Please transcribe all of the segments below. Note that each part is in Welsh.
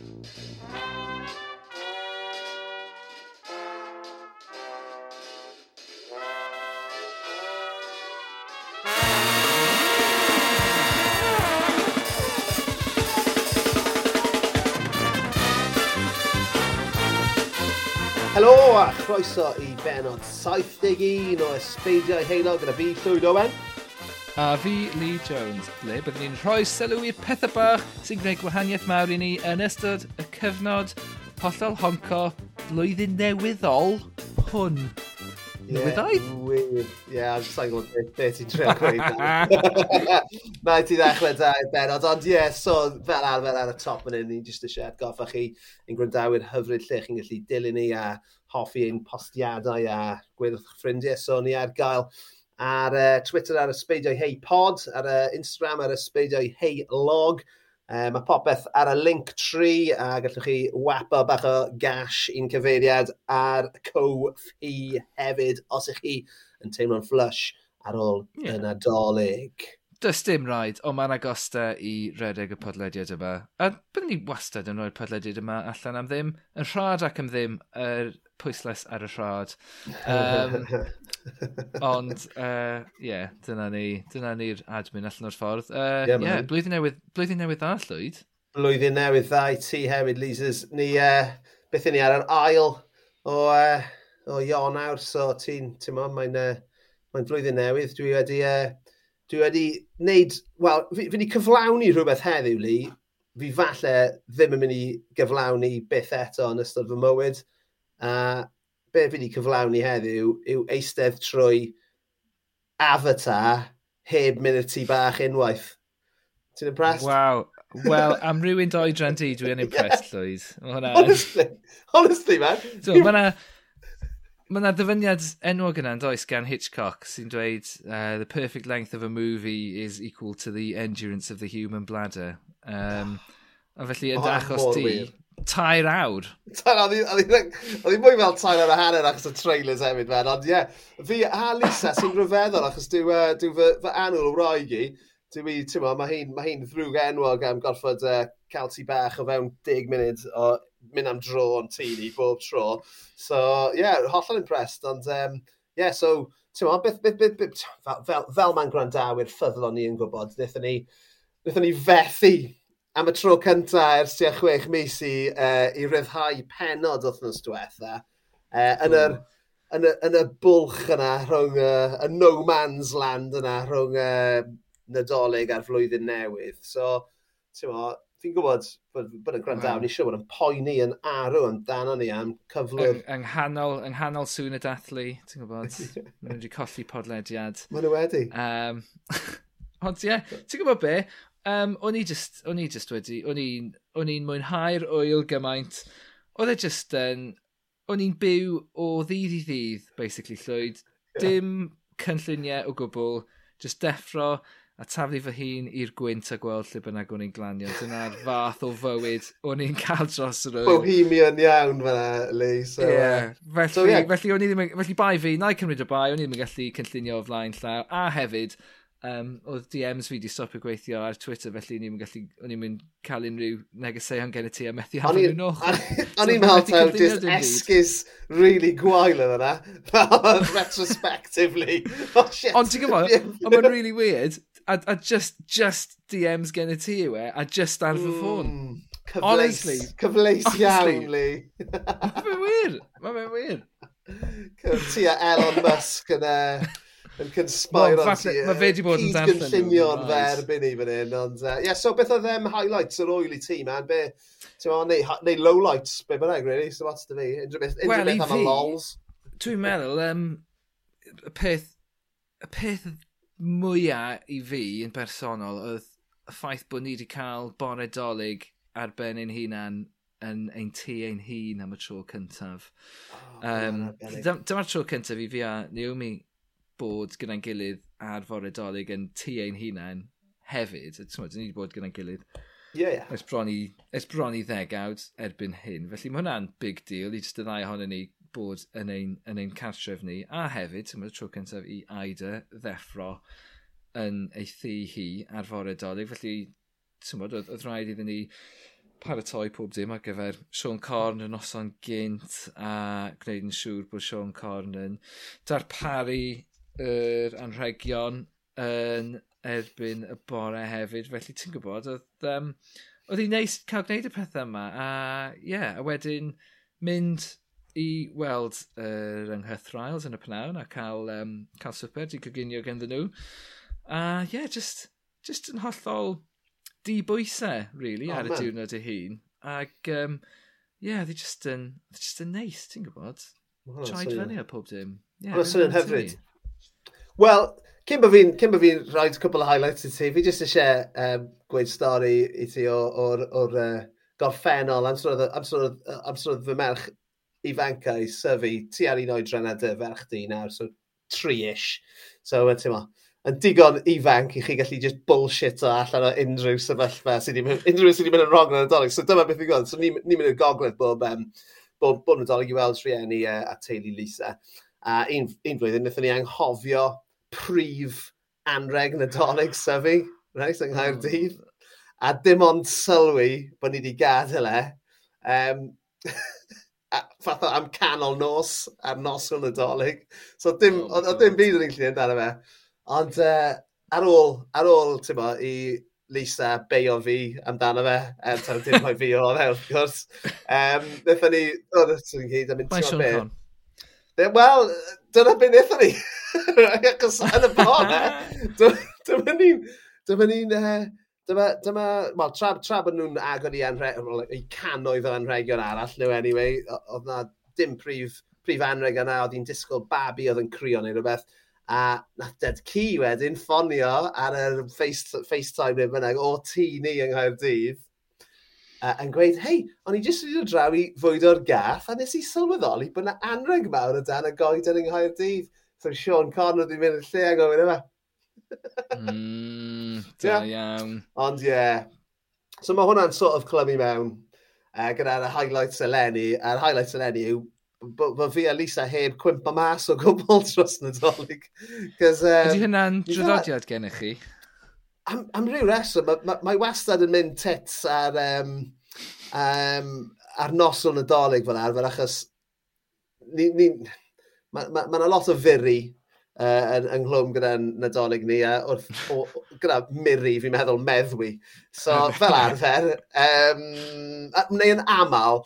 Helo a chroeso i benod 71 o Ysbeidiau Heilo gyda fi Llywyd Owen. A fi, Lee Jones, ble byddwn ni'n rhoi sylw i'r pethau bach sy'n gwneud gwahaniaeth mawr i ni yn ystod y cyfnod hollol honco blwyddyn newyddol hwn. Newyddau? Ie, yeah, I'm just like, beth ti'n trio gweud. Na i ti ddechrau da i'r benod, ond ie, yeah, so fel arfer ar y top yn un, ni'n just eisiau atgoffa chi yn gwrandawyr hyfryd lle chi'n gallu dilyn ni a hoffi ein postiadau a gweud ffrindiau, so ni ar gael ar uh, Twitter ar ysbeidiau hei pod, ar uh, Instagram ar ysbeidiau hei log. Uh, mae popeth ar y link tri a gallwch chi wapo bach o gash i'n cyfeiriad ar co-fi hefyd os ych chi yn teimlo'n flush ar ôl yeah. yn adolyg does dim rhaid, ond mae'n agosta i redeg y podlediad yma. A byddwn ni wastad yn rhoi'r podlediad yma allan am ddim, yn rhad ac am ddim, yr er pwysles ar y rhad. Um, ond, ie, uh, yeah, dyna ni, dyna ni'r admin allan o'r ffordd. Uh, yeah, yeah, blwyddyn newydd, blwyddyn newydd dda, Llwyd. Blwyddyn newydd dda i ti hefyd, Leasers. Ni, uh, beth ni ar yr ail o, uh, o Ionawr, so ti'n, ti'n mo, mae'n uh, mae flwyddyn newydd. Dwi wedi uh, dwi wedi wneud, wel, fi, fi wedi cyflawni rhywbeth heddiw, li, fi falle ddim yn mynd i gyflawni byth eto yn ystod fy mywyd. A uh, be fi wedi cyflawni heddiw yw eistedd trwy avatar heb mynd i'r tŷ bach unwaith. Ti'n impressed? Waw. Wel, am rhywun doedran di, dwi'n impressed, yeah. Llwyd. Honestly, honestly, man. So, mae Mae yna ddyfyniad enwog yna, does, gan Hitchcock, sy'n dweud uh, the perfect length of a movie is equal to the endurance of the human bladder. Um, a felly yn achos ti, tair awr. Oedd hi'n mwy fel tair awr a hanner achos y trailers hefyd, man. Ond ie, yeah, fi a Lisa sy'n rhyfeddol achos dyw, uh, dyw fy, fy anwl o roi gi, dyw i, ti'n ma, mae hi'n ma hi ddrwg enwog am gorfod uh, cael ti bach o fewn 10 munud o mynd am dro yn tîni bob tro. So, ie, yeah, hollol impressed. Ond, um, yeah, so, ti'n beth, beth, beth, beth, fel, fel mae'n gwrandawyr ffyddlon ni yn gwybod, wnaethon ni, wnaethon ni fethu am y tro cyntaf ers tua chwech mis i, uh, i ryddhau penod wythnos diwetha. Uh, yn, yr, yn, y, yn y bwlch yna rhwng uh, y no man's land yna rhwng uh, Nadolig a'r flwyddyn newydd. So, ti'n mo, fi'n gwybod bod y gwrandawn eisiau bod yn poeni yn arw amdano ni am cyflwyr. Yng nghanol, yng nghanol sŵn y dathlu, ti'n gwybod, maen wedi colli podlediad. Maen nhw wedi. Um, ond ie, yeah, ti'n gwybod be? Um, o'n i just, o'n i just wedi, o'n i'n mwynhau'r oil gymaint. Oedd e just yn, o'n i'n byw o ddydd i ddydd, basically, llwyd. Yeah. Dim cynlluniau o gwbl, just deffro, a taflu fy hun i'r gwynt a gweld lle bynnag o'n i'n glanio. Dyna'r fath o fywyd o'n i'n cael dros yr oed. Bohemian iawn fan'na, Lee. So, yeah. Felly, so, yeah. felly, o'n i ddim, felly bai fi, na i cymryd y bai, o'n i ddim yn gallu cynllunio o flaen llaw. A hefyd, um, oedd DMs fi wedi stopio gweithio ar Twitter, felly o'n i'n gallu, o'n i'n mynd cael unrhyw negeseuon gen i ti a methu hafod nhw'n och. O'n i'n meddwl taw just esgus really gwael yn yna, retrospectively. Oh, shit. Ond ti'n gwybod, ond mae'n really weird, a, a just, just DMs gen i ti yw e, a just ar fy ffôn. Mm, cyfleus, Honestly. Cyfleus iawn, Lee. Mae fe'n wir, mae fe'n wir. Ti a Elon Musk yn, uh, yn conspire well, ti. Mae fe wedi bod yn darllen. Cyd-gynllunion ferbyn i fan hyn. Ond, e, uh, yeah, so beth oedd them highlights yr oil i ti, man? Be, o, neu, neu lowlights, be bynnag, really, so what's to fi? Unrhyw beth, well, beth am y lols. Dwi'n meddwl, um, y peth, y peth mwyaf i fi yn bersonol oedd y ffaith bod ni wedi cael bore dolyg ar ben ein hunan yn ein tu ein hun am y tro cyntaf. Oh, um, Dyma'r tro cyntaf i fi a Naomi bod gyda'n gilydd ar fore dolyg yn tu ein hunan hefyd. Tymod, ni wedi bod gyda'n gilydd. Yeah. Yeah. Ers bron i, ers bron i ddegawd erbyn hyn. Felly mae hwnna'n big deal i jyst y ddau ohono ni bod yn ein, yn ein cartref ni, a hefyd, yma tro cyntaf i Aida ddeffro yn ei thu hi ar fore dolyg, felly tymod, oedd, oedd rhaid iddyn ni paratoi pob dim ar gyfer Sean Corn yn noson gynt a gwneud yn siŵr bod Sean Corn yn darparu yr anrhegion yn erbyn y bore hefyd. Felly ti'n gwybod, oedd, um, oedd hi'n neis cael gwneud y pethau yma a ie, yeah, a wedyn mynd i weld yr uh, ynghythrails yn y pnawn a cael, um, cael swper, di coginio ganddyn nhw. A ie, yeah, just, just yn hollol di bwysau, really, oh, ar y diwrnod y hun. Ac, um, yeah, they just yn, they're just yn neis, ti'n gwybod? Oh, Traed fyny ar pob dim. Yeah, Mae'n sy'n hyfryd. Wel, cyn bod fi'n fi, fi rhoi cwbl o highlights i ti, fi jyst eisiau um, gweud stori i ti o'r, or, or, uh, gorffennol amser oedd, amser oedd, amser oedd fy merch ifancau syfu ti ar un oedran a dy ferch di nawr, so tri-ish. So, ti'n ma. yn digon ifanc i chi gallu just bullshit o allan o unrhyw sefyllfa sydd wedi mynd, unrhyw sydd wedi mynd yn wrong yn y dolyg. So dyma beth i gweld. So ni'n ni mynd i'r gogledd bob, um, bob, bob nadolig i weld rhieni uh, a teulu Lisa. A un, un flwyddyn, wnaethon ni anghofio prif anreg nadolig syfu, right, yng Nghaerdydd. Hmm. A dim ond sylwi bod ni wedi gadael e. Um, fatha am canol nos, ar nos noson nadolig. So dim, oh, o, dim byd yn i'n llunio amdano fe. Ond uh, ar ôl, ar ôl, ti'n bo, i Lisa beio fi amdano fe, er tan dim rhoi fi o fe, wrth gwrs. Um, Nethon ni, o, nethon ni gyd am mynd ti'n be. Wel, dyna beth nethon ni. Ac yn y bon, e. dyma ni'n, dyma ni'n, Dyma, dyma, well, tra, tra bod nhw'n agor i, anre, i canoedd o anregion arall, nhw anyway, oedd na dim prif, prif anreg yna, oedd hi'n disgwyl babi oedd yn crio neu rhywbeth, a nath Dead Ci wedyn ffonio ar yr face, FaceTime neu bynnag o tŷ ni yng Nghaerdydd, uh, yn gweud, hei, o'n i jyst wedi dod draw i fwyd o'r gath, a nes i sylweddoli bod yna anreg mawr o dan y goed yn yng Nghaerdydd. So Sean Connor wedi mynd yn lle ac o'n yma, mm, da yeah. iawn. Ond ie. Yeah. So mae hwnna'n sort of clymu mewn uh, gyda'r highlights eleni. A'r highlights eleni yw bod fi a Lisa heb cwympa mas o gwbl dros Nadolig. Um, Ydy hynna'n draddodiad gennych chi? Am, am ryw reswm, mae ma, ma wastad yn mynd tits ar, um, um, ar nos o Nadolig fel arfer, achos ni, ni, mae yna ma, ma lot o firi uh, yn, yng nghlwm gyda'n nadolig ni, a wrth, o, gyda miri fi'n meddwl meddwi. So, fel arfer, um, neu yn aml,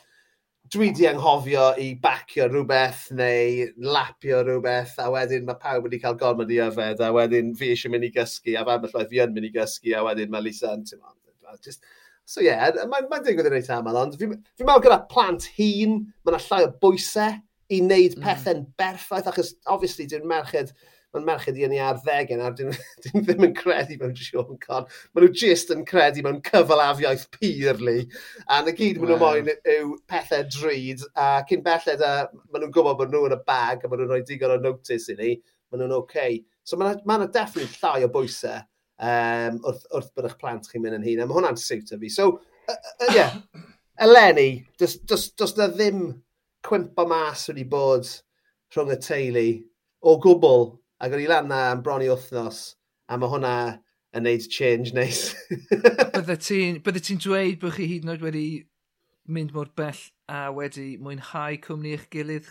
dwi di anghofio i bacio rhywbeth neu lapio rhywbeth a wedyn mae pawb wedi cael gormod i yfed a wedyn fi eisiau mynd i gysgu a fan bellwaith fi yn mynd i gysgu a wedyn mae Lisa yn just, So ie, yeah, mae'n ma digwydd yn reit aml, ond fi'n fi meddwl gyda plant hun, mae yna llai o bwysau, i wneud pethau'n mm. berffaith, achos obviously dwi'n merched, mae'n merched i yn ei arddegau nawr, dwi'n dwi ddim yn credu mewn Sean Conn. Maen nhw jyst yn credu mewn cyfalafiaeth pur li, a na gyd maen nhw moyn yw pethau drud, a cyn belled, a maen nhw'n gwybod bod nhw yn y bag, a maen nhw'n rhoi digon o notice i ni, maen nhw'n oce. Okay. So maen nhw'n definitely llai o bwysau um, wrth, wrth bod eich plant chi'n mynd yn hun, a mae hwnna'n siwt fi. So, ie, uh, uh, yeah. eleni, does, does, does na ddim cwympo mas wedi bod rhwng y teulu o gwbl ac o'n i lan na am bron i wythnos a mae hwnna yn neud change neis. bydde ti'n ti dweud bod chi hyd yn oed wedi mynd mor bell a wedi mwynhau cwmni eich gilydd?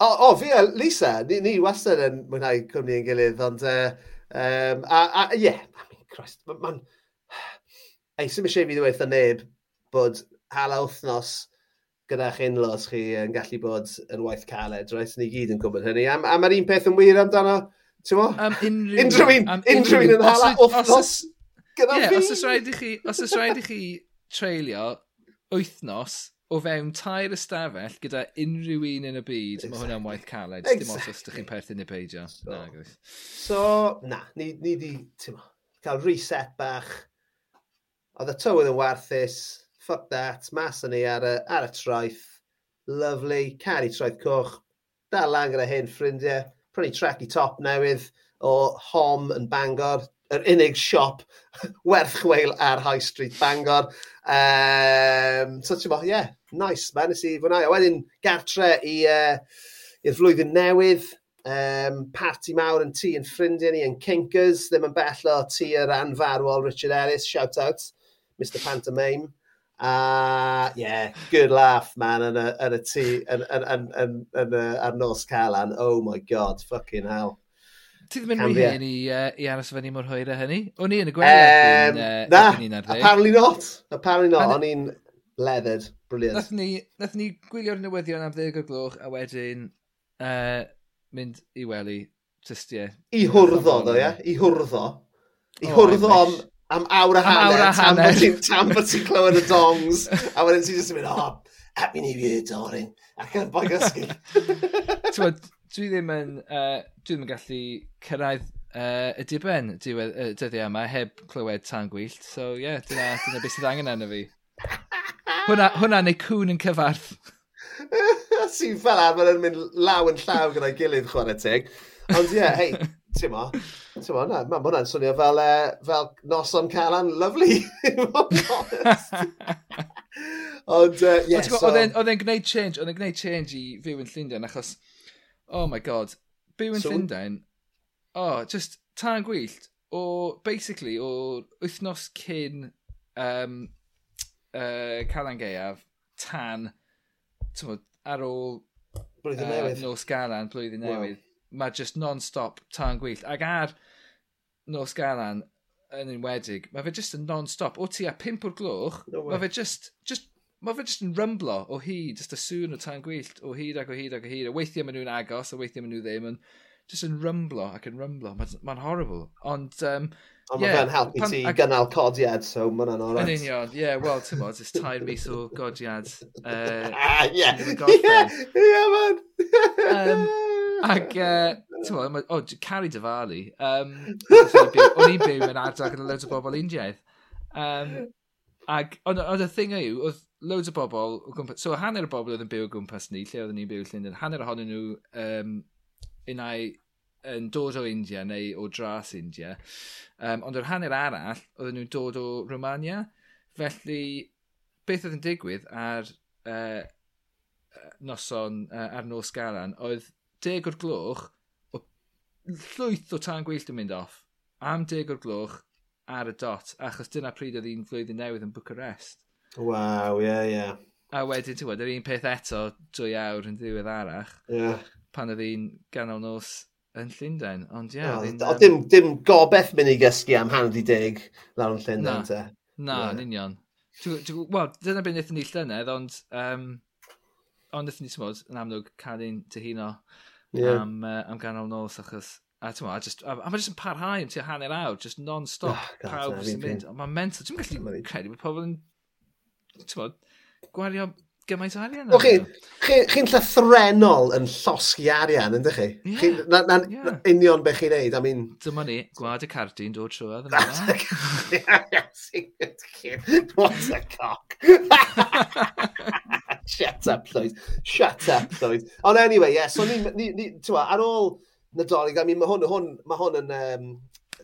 O, o fi a Lisa, ni, ni wastad yn mwynhau cwmni eich gilydd, ond, uh, um, a, a, yeah, I mean, Christ, mae'n, ma ei, sy'n eisiau fi ddweud neb bod hala wythnos gyda'ch unlos chi yn gallu bod yn waith caled, rhaid ni gyd yn gwybod hynny. A, a mae'r un peth yn wir amdano, ti'n mo? Um, unrhyw, un, unrhyw un yn hala wythnos gyda yeah, fi. Os oes rhaid i chi, os oes rhaid i chi treulio wythnos o fewn tair ystafell gyda unrhyw un yn y byd, exactly. mae hwnna'n waith caled. Exactly. Dim os os ydych chi'n perthyn i peidio. So, na, so, na, ni, ni di, ti'n mo, cael reset bach. Oedd y tywydd yn warthus, fuck that, mas yn ni ar y, ar y traeth, lovely, caru traeth coch, dal lan gyda hyn ffrindiau, prynu track i top newydd o Hom yn Bangor, yr unig siop werthchweil ar High Street Bangor. Um, so ti'n bo, yeah, nice, man, nes i fwynhau. A wedyn gartre i, uh, i'r flwyddyn newydd, um, party mawr yn tŷ yn ffrindiau ni, yn Kinkers. ddim yn bell o tŷ yr anfarwol Richard Ellis, shout out, Mr Pantomime. A yeah, good laugh, man, yn y, yn y tŷ, yn, yn, yn, yn, yn, ar nos Calan. Oh my god, fucking hell. Ti ddim yn rhy hen i, uh, i aros fyny mor hwyr a hynny? O'n i yn y gweld um, uh, Na, apparently not. Apparently not. O'n i'n leathered. Brilliant. Nath ni, nath ni gwylio'r newyddion am ddeg o gloch a wedyn uh, mynd i wely. Just. I hwrddo, ddo, ie? I hwrddo. I oh, hwrddo am am awr a hanner, tam bod ti'n tam bod ti'n clywed y dongs, a wedyn ti'n just yn mynd, oh, happy new year, darling, ac yn boi gysgu. dwi ddim yn, uh, dwi ddim yn gallu cyrraedd uh, y diben diwedd, uh, dyddiau yma heb clywed tan gwyllt, so ie, yeah, dyna, dyna beth sydd angen arno fi. Hwna, hwna neu cwn yn cyfarth. Sy'n fel arfer yn mynd law yn llaw gyda'i gilydd chwarae teg. Ond ie, yeah, hei, ti'n mo, ti'n mo, na, mae hwnna'n swnio fel, uh, fel noson Calan Lovely. Ond, e, uh, yes. So... Oedd e'n gwneud change, oedd e'n gwneud change i fyw yn Llundain, achos, oh my god, byw yn so, Llundain, oh, just tan gwyllt, o, basically, o wythnos cyn um, uh, Calan Gaeaf, tan, ti'n ar ôl Blwyddyn uh, newydd. Nos Galan, blwyddyn newydd. Wow mae just non-stop tan gwyllt. Ac ar Nos Galan, yn enwedig, mae fe just yn non-stop. O ti a pimp o'r gloch, no way. mae fe just, just Mae fe just yn rymblo o hyd, just y sŵn o tan gwyllt, o hyd ac o hyd ac o hyd. A weithiau maen nhw'n agos, a weithiau maen nhw ddim. Yn, just yn rymblo ac yn rymblo. Mae'n ma horrible. Ond, um, Ond yeah, mae fe'n helpu pan, ti ag... gynnal codiad, so mae hwnna'n orau. Yn union, ie. Yeah, Wel, ti'n modd, ys tair mis o godiad. Uh, ah, ie. Yeah. Ie, ie, yeah, man. um, Ac, uh, ti'n meddwl, o, oh, Cari Dyfalu. Um, o'n i'n byw yn ardal gyda loads o bobl Indiaidd. Um, ac, ond on, y thing yw, oedd loads o bobl o gwmpas... So, hanner o bobl oedd yn byw o gwmpas ni, lle oedden ni'n byw Llundain, hanner ohonyn nhw um, unai yn dod o India neu o dras India. Um, ond yr hanner arall, oedden nhw'n dod o Romania. Felly, beth oedd yn digwydd ar uh, noson, uh, ar nos galan, oedd deg o'r gloch, o llwyth o tan gwyllt yn mynd off, am deg o'r gloch ar y dot, achos dyna pryd oedd un flwyddyn newydd yn Bucharest. Waw, ie, yeah, ie. Yeah. A wedyn, ti'n gwybod, yr un peth eto, dwy awr yn ddiwedd arach, yeah. pan oedd un ganol nos yn Llundain. Ond ie... Yeah, no, um... dim, dim gobeth mynd i gysgu am hanner di deg lawr yn Llundain, te. Na, yeah. yn union. Wel, dyna beth wnaethon ni llynedd, ond... Um, ond wnaethon ni, ti'n yn amlwg, cael ein tyhuno yeah. am, uh, am ganol nos, achos... A ti'n meddwl, a, a, a mae jyst yn parhau am ti hanner awr, just non-stop, oh, God, pawb sy'n mynd. ond Mae'n mental, ti'n gallu credu bod pobl yn, ti'n meddwl, gwario gymaint o arian. O, chi'n chi, chi'n llythrenol yn llosgi arian, ynddo chi? Yeah, chi na, na, yeah. na union beth chi'n neud, I mean... Dyma ni, gwad y cardi'n dod trwy'r What a cock! Shut up, Lloyd. Shut up, Lloyd. Ond anyway, yeah, so ni, ni, ni twa, ar ôl Nadolig, I mean, mae hwn, hwn, ma hwn yn um,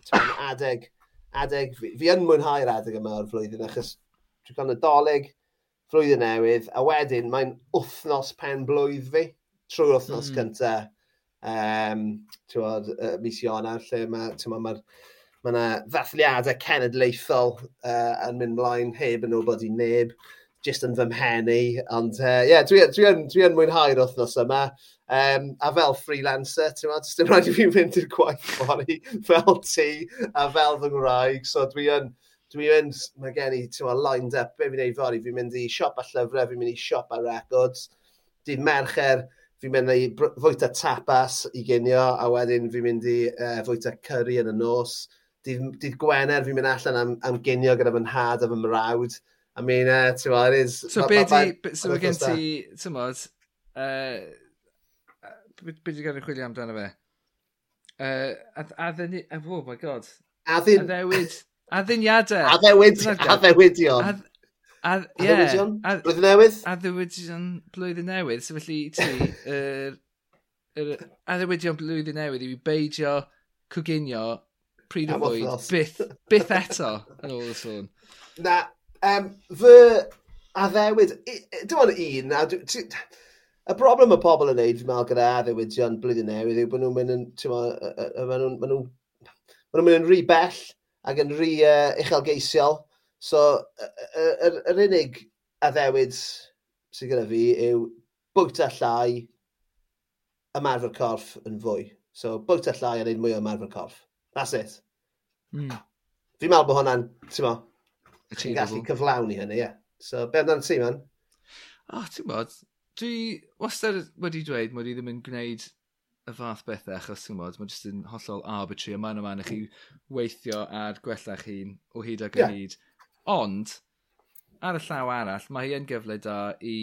twa, adeg, adeg, fi, fi yn mwynhau'r adeg yma o'r flwyddyn, achos dwi'n cael Nadolig, flwyddyn newydd, a wedyn mae'n wythnos pen blwydd fi, trwy'r wythnos mm. cynta, um, tywod, uh, mis Ionar, lle mae ma, ma, ma, ma ddathliadau cenedlaethol uh, yn mynd mlaen heb yn obod i neb jyst yn fy mhen i. Ond ie, uh, yeah, dwi, dwi, yn, dwi yn mwynhau'r wythnos yma. Um, a fel freelancer, ti'n meddwl, dim rhaid i fi fynd i'r gwaith fori fel ti, a fel fy ngwraig. So dwi yn, dwi yn, mae gen i, ti'n meddwl, lined up, be fi'n ei fori, fi'n mynd i siop a llyfrau, fi'n mynd i siop a records. Dydd mercher, fi'n mynd i fwyta tapas i ginio, a wedyn fi'n mynd i uh, fwyta curry yn y nos. Dydd, dydd Gwener, fi'n mynd allan am, am ginio gyda fy nhad a fy mrawd I mean, uh, ti'n it is... So be di, so mae gen ti, ti'n bod, be di gael y chwilio amdano fe? Uh, a ddyn, oh my god. A ddyn... A ddewyd, a ddiniadau. A ddewyd, a ddewidion. A ddewidion, blwyddyn newydd. A ddewidion blwyddyn newydd, so felly ti, yr... A ddewidion blwyddyn newydd i fi beidio cwginio pryd o fwyd, byth, byth eto, yn ôl y sôn. Na, um, fy addewid, dim ond un, a dwi, y broblem y pobl yn neud, fi'n meddwl, gyda addewidion blwyddyn newydd yw bod nhw'n mynd yn, ti'n maen nhw'n ma nhw, ma nhw mynd yn rhy bell ac yn rhy uh, uchelgeisiol. So, yr, yr unig addewid sydd gyda fi yw bwyta llai ymarfer corff yn fwy. So, bwyta llai a wneud mwy o ymarfer corff. That's it. Mm. Fi'n meddwl bod hwnna'n, ti'n meddwl, chi'n gallu cyflawni hynny, ie. Yeah. So, be amdano'n ti, man? O, oh, ti'n bod, dwi wastad wedi dweud mod i ddim yn gwneud y fath bethau achos ti'n bod, mae'n jyst yn hollol arbitrary a maen o man i chi weithio ar gwella'ch hun o hyd ag yeah. hyd. Ond, ar y llaw arall, mae hi yn gyfle da i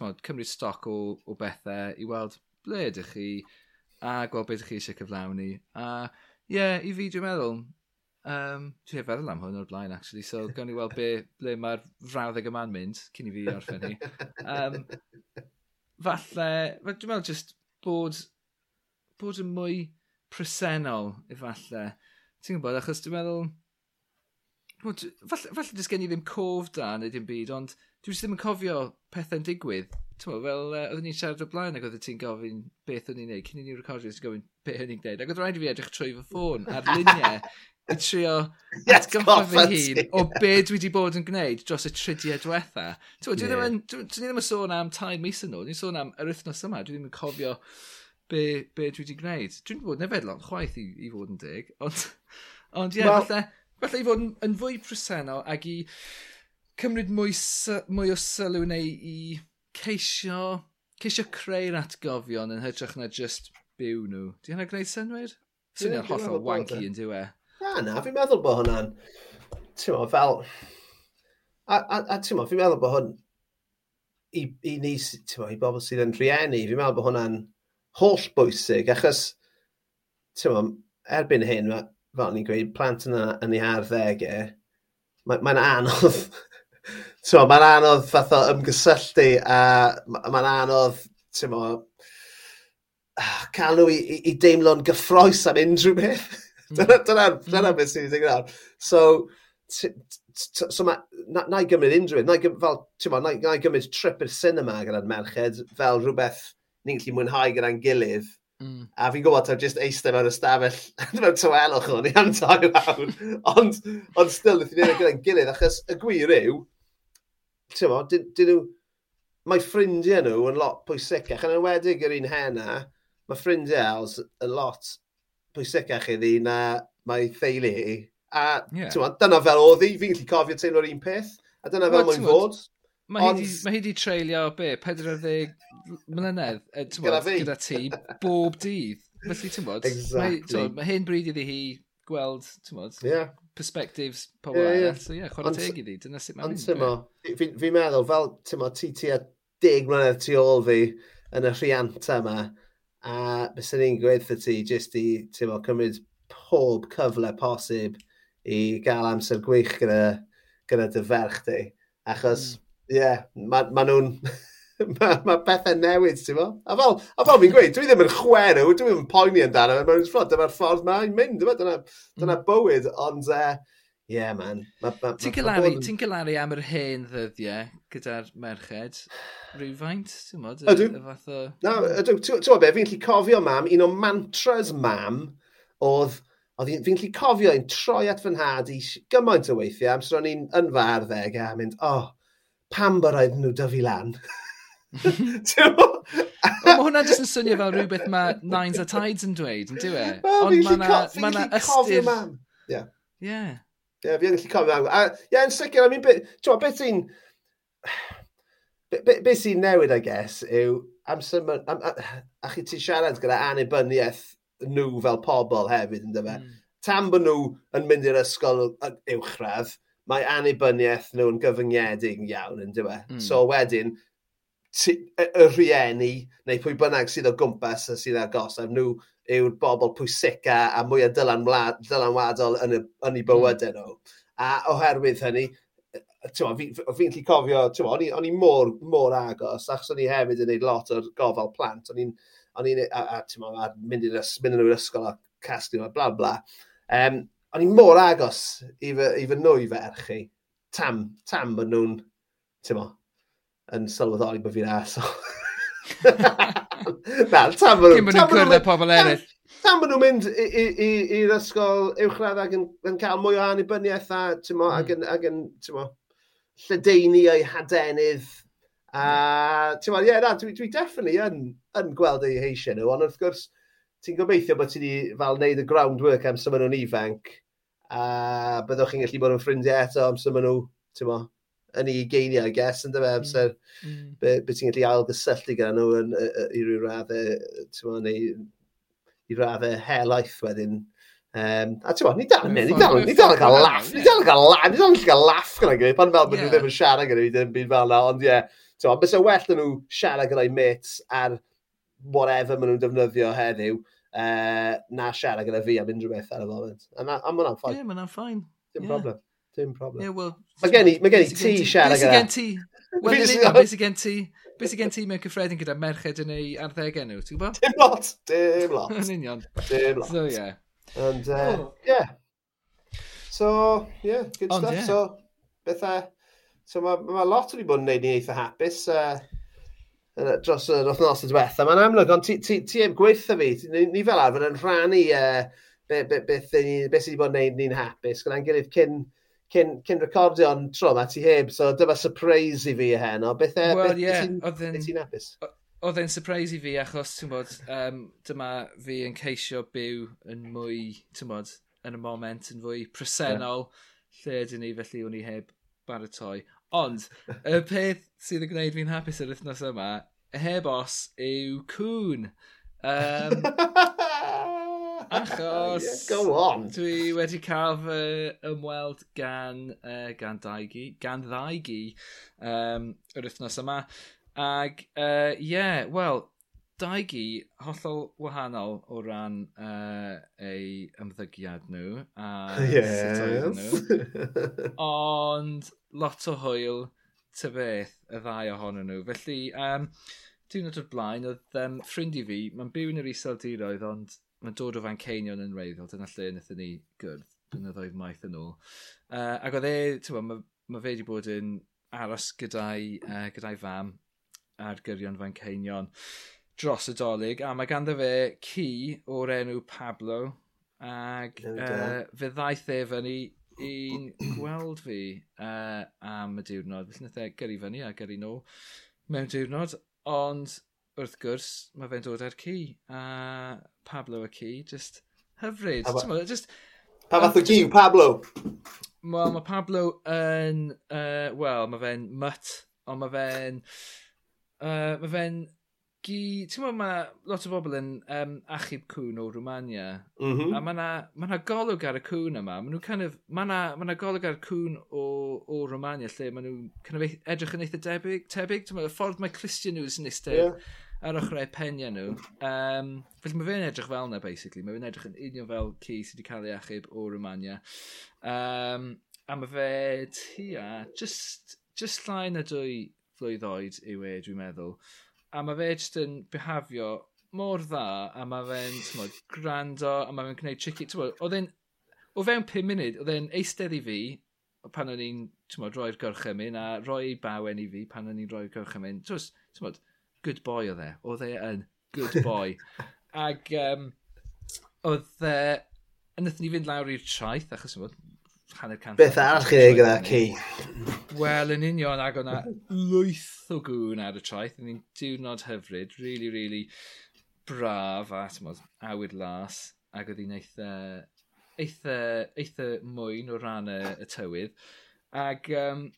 mod, cymryd stoc o, o bethau, i weld ble ydych chi, a gweld beth ydych chi eisiau cyflawni. A ie, yeah, i fi dwi'n meddwl, Um, Dwi'n ei feddwl am hwn o'r blaen, actually, so gawn ni weld be, ble mae'r frawddeg yma'n mynd, cyn i fi orffen hi. Um, falle, dwi'n meddwl just bod, bod yn mwy presennol, efallai. Ti'n gwybod, achos dwi'n meddwl, bod, falle, falle dys gen i ddim cof da neu dim byd, ond dwi ddim yn cofio pethau'n digwydd. Ti'n fel, uh, oedden ni'n siarad o blaen ac oedden ti'n gofyn beth o'n i'n neud, cyn i ni recordio, ti'n gofyn beth o'n i'n neud. Ac oedd rhaid i fi edrych trwy fy ffôn ar luniau yn trio yes, atgyffa fy hun o be dwi wedi bod yn gwneud dros y tridiau diwetha. Dwi, dwi, yeah. dwi, dwi ddim yn sôn am tair mis yn ôl, dwi'n sôn am yr wythnos yma, dwi ddim yn cofio be, be dwi wedi gwneud. Dwi'n bod yn lot chwaith i, i fod yn dig, ond, ond ie, yeah, well, falle, falle i fod yn, yn fwy presennol ac i cymryd mwy, mwy o sylw neu i ceisio, ceisio creu'r atgofion yn hytrach na just byw nhw. Di hynna gwneud synwyr? Swnio'n hollol wanky yn diwe. Na, na, fi'n meddwl bod hwnna'n, ti'n mo, fel... A, a, a ti'n mo, fi'n meddwl bod hwn i, i ni, ti'n mo, i bobl sydd yn rhieni, fi'n meddwl bod hwnna'n holl bwysig, achos, ti'n mo, erbyn hyn, fel ni'n gweud, plant yna yn ei harddegau, mae'n ma, ma anodd, ti'n mo, mae'n anodd fath o ymgysylltu, a mae'n anodd, ti'n mo, ah, cael nhw i, i, i deimlo'n gyffroes am unrhyw beth. Dyna mm-hmm. beth sy'n digwydd nawr. So, so mae, na, na i gymryd unrhyw un, na i gymryd, fel, ti'n na, na i gymryd trip i'r cinema gyda'r merched, fel rhywbeth ni'n gallu mwynhau gyda'n gilydd, Mm. A fi'n gwybod taw jyst eistedd mewn ystafell, mewn tywelwch o'n i am tai lawn. Ond, ond still, wnaethon ni wneud gyda'n gilydd, achos y gwir yw, ti'n mo, dyn, nhw, mae ffrindiau nhw yn lot pwysicach, yn enwedig yr un hena, mae ffrindiau yn lot pwysicach iddi na mae theulu hi. A yeah. dyna fel oedd hi, fi'n gallu cofio teimlo'r un peth. A dyna fel mwyn fod. Mae Ond... hi wedi treulio be, 40 mlynedd e, gyda, gyda ti bob dydd. Felly, ti'n bod, exactly. mae, mae hyn bryd iddi hi gweld, ti'n bod, yeah. perspectives pobl yeah, yeah. So, yeah, chwarae teg iddi, dyna sut mae'n mynd. Fi'n meddwl, fel, ti'n bod, ti ti a deg mlynedd tu ôl fi yn y rhiant yma, a bys ni'n gweithio ti jyst i mo, cymryd pob cyfle posib i gael amser gwych gyda, gyda dy ferch di. Achos, hmm. ie, mm. yeah, mae ma nhw'n... mae ma pethau newid, ti'n fo? A fel, a fel fi'n gweud, dwi ddim yn chwerw, dwi ddim yn poeni amdano, mae'n ffordd, dyma'r ffordd mae'n mynd, dyma, dyna, hmm. dyna bywyd, ond uh, yeah, man. Ma, ma, ti'n cylaru, yn... ti cylaru am yr hen ddyddiau gyda'r merched rhywfaint, ti'n modd? Ydw. Y fath o... Na, ydw. Ti'n modd be, fi'n lli cofio mam, un o mantras mam oedd, oedd fi'n lli cofio un troi at fy nhad i gymaint o weithiau, amser o'n i'n yn farddeg a mynd, oh, pam bod oedd nhw dyfu lan. Mae hwnna jyst yn swnio fel rhywbeth mae Nines a Tides yn dweud, yn dwi e? Ond mae yna ystyr... Yeah. Yeah. Ie, fi yn gallu cofio. A, ie, yn sicr, I mean, beth be sy'n... Beth be, be sy'n newid, I guess, yw amser... Am, am, a chi ti siarad gyda anibyniaeth nhw fel pobl hefyd, ynddo fe. Mm. Tam bod nhw yn mynd i'r ysgol uwchradd, mae annibyniaeth nhw'n gyfyngedig iawn, ynddo fe. Mm. So wedyn, y rhieni neu pwy bynnag sydd o gwmpas a sydd ar gosaf nhw yw'r bobl pwysica a mwy o dylanwadol yn, y, yn eu bywydau hmm. nhw. A oherwydd hynny, fi'n fi, fi lli cofio, o'n i, on i mor, mor agos, achos o'n i hefyd yn gwneud lot o'r gofal plant. O'n i'n o'n i'n mynd i'r mynd i'r ysgol a castio a bla bla. Um, o'n i'n mor agos i fy, i fy nwy ferch chi. Tam, tam bod nhw'n, ti'n mo, yn sylweddoli bod fi'n aso. Na, tam bod nhw'n... cwrdd â pobl eraill. Tam bod nhw'n mynd i'r ysgol uwchradd ac yn, yn cael mwy o annibyniaeth a, ti'n mo, ac hmm. yn, ac yn ti'n mo, lledeini o'i hadenydd. A, hmm. ti'n mo, ie, na, dwi, dwi definitely yn, yn gweld ei heisio nhw, ond wrth gwrs, ti'n gobeithio bod ti wedi fel wneud y groundwork am sy'n nhw'n ifanc, a byddwch chi'n gallu bod yn ffrindiau eto am sy'n nhw, ti'n mo, yn ei geiniau, I guess, ynddo fe, hmm. amser mm. be, be ti'n gallu ail-gysylltu gan nhw yn, i ryw raddau, ti'n neu i raddau helaeth wedyn. Um, a ti'n ni dal yn mynd, ni dal yn cael laff, ni dal yn cael laff, ni dal yn cael laff gyda gyda, pan fel bod nhw ddim yn siarad gyda fi, ddim byd fel na, ond ie, ti'n bys y well yn nhw siarad gyda'i mates ar whatever maen nhw'n defnyddio heddiw, uh, na siarad gyda fi am unrhyw beth ar y moment. A, a, a mae'n ffain. Ie, yeah, mae'n ffain. Dim yeah. problem. Dim problem. Yeah, well, mae gen i, mae gen i ti siarad gyda. Gen ti? Wel, beth gen ti? Beth gen ti mewn cyffredin gyda merched yn ei arddegau nhw, ti'n gwybod? Dim lot, dim lot. Yn union. Dim lot. So, yeah. And, uh, oh. yeah. So, yeah, good Ond, stuff. Yeah. So, bethau, so mae ma lot wedi bod yn neud ni eitha hapus. Uh, dros yr wythnos y diwetha. Mae'n amlwg, ond ti, ti, ti heb gweitha fi, ni, ni fel arfer yn rhannu uh, beth be, be, be, be sydd wedi bod yn neud ni'n hapus. Gwna'n gilydd cyn, cyn, cyn recordio'n tro ma ti heb, so dyma surprise i fi y hen, o beth e, well, beth yeah, ti'n apus? Oedd e'n surprise i fi achos, ti'n bod, um, dyma fi yn ceisio byw yn mwy, ti'n bod, yn y moment, yn fwy presennol, yeah. lle ydyn ni, felly o'n i heb baratoi. Ond, y peth sydd yn gwneud fi'n hapus yr wythnos yma, heb os, yw cwn. Um, Achos... yeah, go on! Dwi wedi cael fy ymweld gan, uh, gan daigi, gan ddaigi um, yr wythnos yma. Ac, ie, uh, yeah, wel, daigi hollol wahanol o ran uh, ei ymddygiad nhw a yes. nhw. Ond lot o hwyl ty beth y ddau ohonyn nhw. Felly, um, diwrnod o'r blaen, oedd um, ffrind i fi, mae'n byw yn yr iseldiroedd, ond mae'n dod o fan ceinion yn reiddiol, dyna lle wnaethon ni gwrdd blynyddoedd maith yn ôl. Uh, ac oedd e, ti'n mae ma fe wedi bod yn aros gyda'i, uh, gyda fam ar gyrion fan ceinion dros y dolyg, a mae ganddo fe ci o'r enw Pablo, ac uh, fe ddaeth e fyny i'n gweld fi uh, am y diwrnod. Felly wnaeth e gyrru fyny a gyrru nôl mewn diwrnod, ond wrth gwrs, mae fe'n dod â'r ci. A Pablo y ci, just hyfryd. Pa, just, pa fath o ci Pablo? Wel, mae Pablo yn... Uh, Wel, mae fe'n mutt, ond mae fe'n... Uh, mae fe'n gi... Ti'n meddwl, mae lot o bobl yn um, achub cwn o Rwmania. Mm -hmm. A mae yna ma, na golwg ar y cwn yma. Mae kind of, ma yna ma golwg ar y cwn o, o Rwmania lle mae nhw'n kind of e-, edrych yn eitha debyg. tebyg. Ti'n meddwl, y ffordd mae Christian nhw yn eistedd. Yeah ar ochrau penia nhw. Um, felly mae fe'n edrych fel yna, basically. Mae fe'n edrych yn union fel ci sydd wedi cael ei achub o Romania. Um, a mae fe tua, just, just llain a dwy flwydd oed yw e, dwi'n meddwl. A mae fe just yn behafio mor dda, a mae fe'n grando, a mae fe'n gwneud tricky. Oedd e'n, o fewn 5 munud, oedd e'n eistedd i fi, pan o'n i'n roi'r gorchymyn, a roi bawen i fi pan o'n i'n roi'r gorchymyn. Twys, twys, good boy oedd e. Oedd e yn good boy. Ac um, oedd e... Nethon ni fynd lawr i'r traeth, achos ymwyd, hanner cant... Beth arall chi'n ei gyda ci? Wel, yn union, ac o'na lwyth o gŵn ar y traeth. Yn un diwrnod hyfryd, really, really braf a tymod, awyr las. Ac oedd hi'n eitha, eitha, eitha mwyn o ran y, y tywydd. Ac um,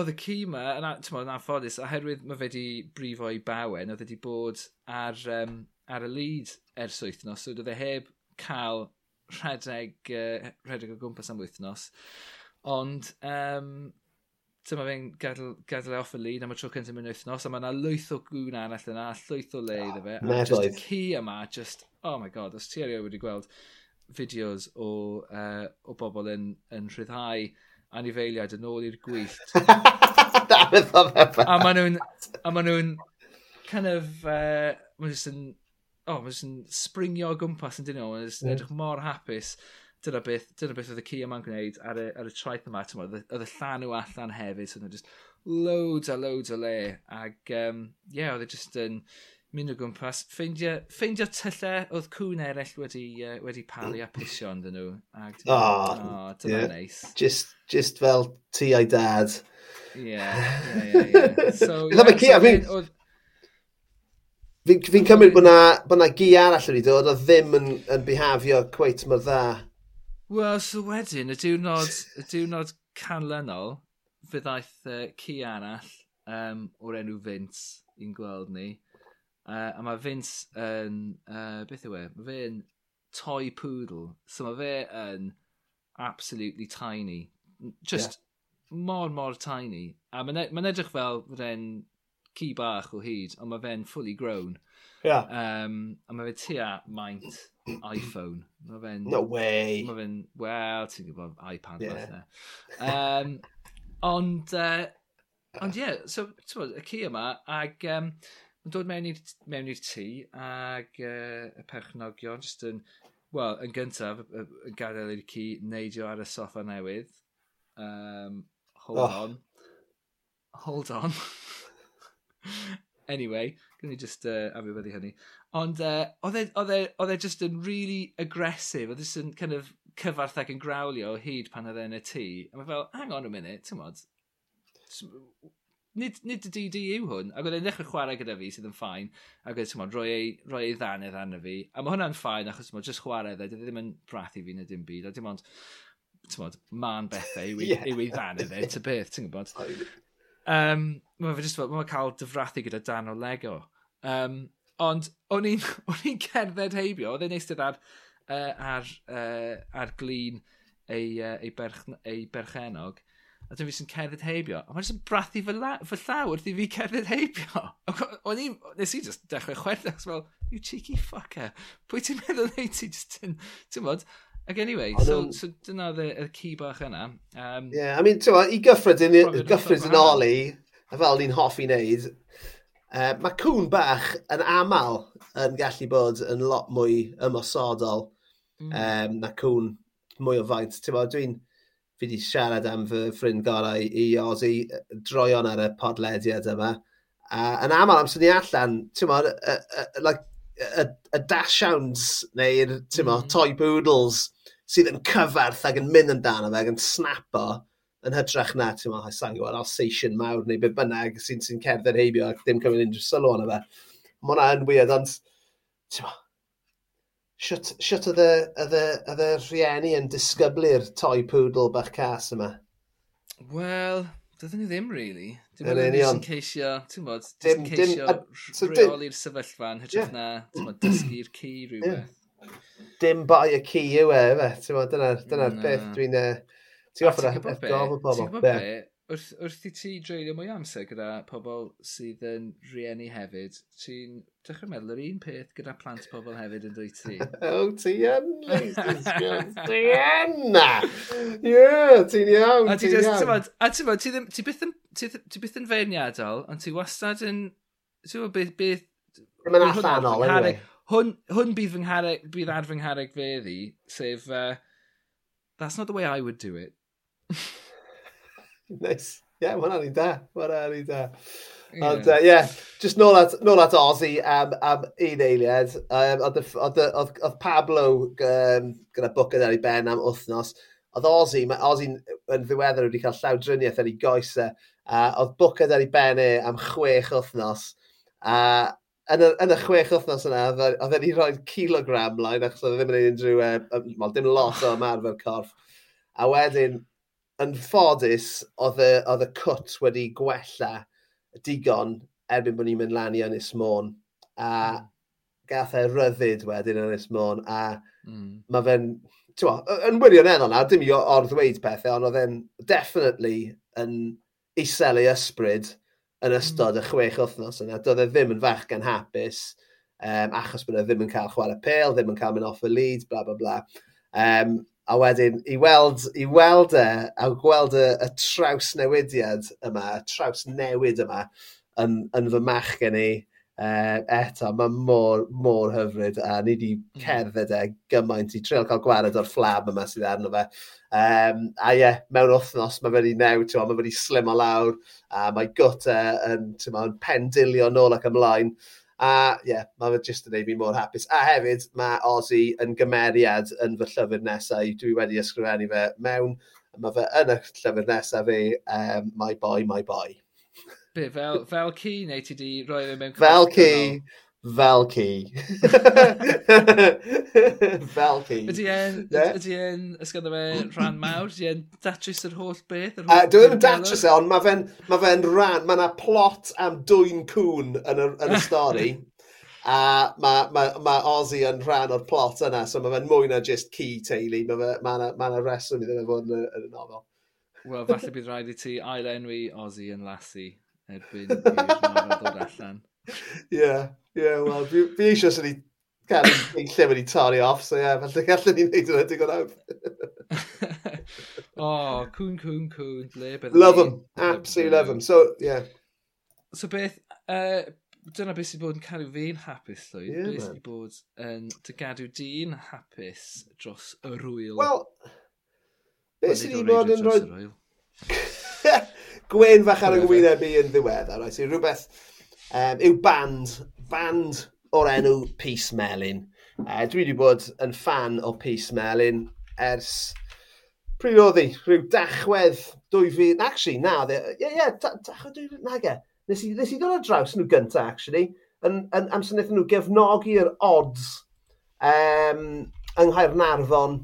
oedd y ci yma yn, yn anffodus, oherwydd mae fe wedi brifo i bawen, oedd wedi bod ar, um, ar y lyd ers wythnos, so oedd e heb cael rhedeg, uh, rhedeg o gwmpas am wythnos. Ond um, dyma fe'n gadael, gadael e off y lyd am y tro cyntaf mewn wythnos, a mae yna lwyth o gwn arall yna, llwyth o le iddo fe. Oh, a just y ci yma, just, oh my god, os ti erioed wedi gweld fideos o, uh, o bobl yn, yn rhyddhau anifeiliaid yn ôl i'r gwyllt. a maen nhw'n... A maen nhw'n... Kind of... Uh, maen nhw'n... Oh, maen nhw'n springio o gwmpas yn dyn nhw. Maen nhw'n edrych mor hapus. Dyna beth, dyna beth oedd y ci yma'n gwneud ar y, ar y traeth yma. Oedd y llan nhw allan hefyd. So oedd just loads a loads o le. Ac, um, yeah, oedd e just yn... Um, mynd o gwmpas, ffeindio, ffeindio tyllau oedd cwn eraill wedi, uh, wedi palu a pisio ond nhw. Ag, oh, oh, dyma yeah. neis. Just, just fel ti a'i dad. Ie, ie, ie. So, yeah, so Fi'n fi cymryd bod na, bod na gi arall wedi dod, oedd ddim yn, yn bihafio cweit mor dda. Wel, so wedyn, y diwrnod, y diwrnod canlynol, fe ddaeth uh, ci arall um, o'r enw Vince i'n gweld ni. Uh, a mae Vince yn, uh, beth yw e, mae fe'n toy poodle. So mae fe yn absolutely tiny. Just yeah. mor, mor tiny. A mae'n ma edrych fel fyddai'n ci bach o hyd, ond mae fe'n fully grown. Yeah. Um, a mae fe tua maint iPhone. Mae fe'n... No way! Mae fe'n, wel, ti'n gwybod, iPad yeah. Um, ond, uh, ond ie, yeah, so, ti'n gwybod, y ci yma, ag... um, Mae'n dod mewn i'r mewn i'r tŷ ag uh, y perchnogion jyst yn, wel, yn gyntaf, yn gadael i'r ci neidio ar y soffa newydd. Um, hold oh. on. Hold on. anyway, gwn i just uh, afywyddu hynny. Ond uh, oedd e, e, e just yn really aggressive, oedd e yn kind of cyfarth ac yn grawlio o hyd pan oedd e yn y tŷ. A mae fel, hang on a minute, ti'n modd nid, nid y DD yw hwn. Ac oedd e'n dechrau chwarae gyda fi sydd yn ffain. Ac oedd, ti'n roi ei, roi ei ddanedd arno fi. A mae hwnna'n ffain achos, ti'n jyst chwarae dde, ddim yn brathu fi na dim byd. A dim ond, ti'n ma'n bethau yw, yeah. yw ei ddanedd e, ty beth, ti'n gwybod? Um, mae fe jyst fel, mae'n cael dyfrathu gyda dan o Lego. Um, ond, o'n i'n cerdded heibio, oedd e'n eistedd ar, uh, ar, uh, ar glin ei, uh, ei, berch, ei berchenog a dyna fi sy'n cerdded heibio. A mae'n jyst yn brathu fy, la, fy llaw wrth i fi cerdded heibio. O'n i, nes i just dechrau chwerthu, ac fel, you cheeky fucker, pwy ti'n meddwl neud ti just yn, ti'n bod? Ac anyway, Ond so, so dyna y ci bach yna. Um, yeah, I mean, ti'n bod, i gyffredin, gyffredin oli, a fel ni'n hoffi wneud, uh, mae cwn bach yn aml yn gallu bod yn lot mwy ymosodol mm. um, na cwn mwy o faint. Ti'n bod, dwi'n fi wedi siarad am fy ffrind gorau i Ozzy droion ar y podlediad yma. A yn aml am syni allan, ti'n modd, like, y, y dashowns neu'r mm. toy poodles sydd yn cyfarth ac yn mynd amdano fe ac yn snapo yn hytrach na, ti'n meddwl, sa'n gwybod, Alsatian mawr neu be bynnag sy'n sy cerdded heibio ac ddim cymryd unrhyw sylw ond fe. Mae hwnna yn weird, ond ti'n meddwl, Siwt oedd y rhieni yn disgyblu'r toy poodle bach cas yma? Wel, dydyn ni ddim, really. Dim yn union. Dim ceisio, ti'n bod, dim ceisio rheoli'r sefyllfa yn hytrach na, ti'n bod, dysgu'r ci rhywbeth. Dim bai y ci yw e, fe, ti'n bod, dyna'r beth dwi'n... Ti'n goffa'r efo gofod pobl. Ti'n gwybod wrth, wrth i ti dreulio mwy amser gyda pobl sydd yn rieni hefyd, ti'n dechrau meddwl yr un peth gyda plant pobl hefyd yn dweud ti. o, ti yn, ti yn na! Ie, ti'n iawn, ti'n iawn. A ti'n bod, ti byth yn, ti byth yn feirniadol, ond ti wastad yn, ti'n bod, beth, beth... Ddim yn allanol, anyway. Hwn, hwn bydd, fy nghareg, bydd ar fy nghareg fe ddi, sef, uh, that's not the way I would do it. Nice. Ie, yeah, mae hwnna'n un da. Mae hwnna'n un da. Ond, ie, yeah. uh, yeah, just nôl at, nôl at Ozzy am, am un eiliad. Um, Oedd Pablo um, gyda bwcyn ar ei ben am wythnos. Oedd Ozzy, mae Ozzy yn ddiweddar wedi cael llawdriniaeth ar ei goesau. Uh, oedd bwcyn ar ei ben e am chwech wythnos. A yn y, yn y chwech wythnos yna, oedd e'n i roed kilogram line, achos oedd e ddim yn ei unrhyw, uh, well, dim lot o ymarfer corff. A wedyn, yn ffodus, oedd y, oedd y cwt wedi gwella digon erbyn bod ni'n mynd lan i Ynys Môn. A hmm. gath e ryddid wedyn yn Ynys Môn. A mm. mae fe'n... Yn wirioneddol na, dim i o'r ddweud pethau, ond oedd e'n definitely yn isel ei ysbryd yn hmm. ystod y chwech wythnos yna. Doedd e ddim yn fach gan hapus, um, achos bod e ddim yn cael chwarae pêl, ddim yn cael mynd off y lead, bla bla bla. Um, A wedyn, i weld, i weld e, a gweld y, y traws newidiad yma, y traws newid yma, yn, yn fy mach gen i, e, eto, mae mor, mor hyfryd, a ni wedi hmm. cerdded e gymaint i treol cael gwared o'r fflab yma sydd arno fe. Um, a ie, yeah, mewn wythnos, mae fe wedi new, mae wedi slim o lawr, a mae gwt e yn, yn pendilio nôl ac ymlaen. A ie, yeah, mae fe jyst yn neud fi mor hapus. A hefyd, mae Ozzy yn gymeriad yn fy llyfr nesau. Dwi wedi ysgrifennu fe mewn. Mae fe yn y llyfr nesaf fi, um, My Boy, My Boy. Be, fel, fel ci neu ti di roi fe mewn... Fel ci, fel ci. fel ci. Ydy e'n, yeah. ydy e'n, ysgydda fe, rhan mawr? Ydy e'n datrys yr holl beth? Yr holl uh, dwi e ddim yn datrys e, ond mae fe'n ma fe rhan, mae yna plot am dwy'n cwn yn y, yn y stori. a mae ma, ma Ozzy yn rhan o'r plot yna, so mae fe'n mwy na just ci teulu, mae fe, ma yna ma reswm iddo fe fod yn y, nofel. Wel, falle bydd rhaid i ti ail enwi Ozzy yn Lassie erbyn i'r nofel dod allan. Ie, ie, wel, fi eisiau sy'n ni gael ein lle wedi torri off, so ie, yeah, felly gallwn ni wneud hwnna digon awr. o, cwn, cwn, cwn, ble bydde Love them, absolutely love them, so, yeah. So beth, uh, dyna beth sy'n bod yn cadw fi'n hapus, llwyd, Yeah, beth sy'n bod yn dy gadw di'n hapus dros y rwyl. Wel, beth sy'n bod yn rhoi... Gwen fach ar y gwyneb i yn ddiweddar, oes i rhywbeth um, yw band, band o'r enw Peace Melin. Uh, dwi wedi bod yn fan o Peace Melin ers pryd oedd hi, rhyw dachwedd 2000, actually, na, ie, ie, yeah, yeah, dachwedd 2000, na ge. Nes i, nes i ddod ar draws nhw gynta, actually, yn, yn amser wnaethon nhw gefnogi'r odds um, yng Nghaernarfon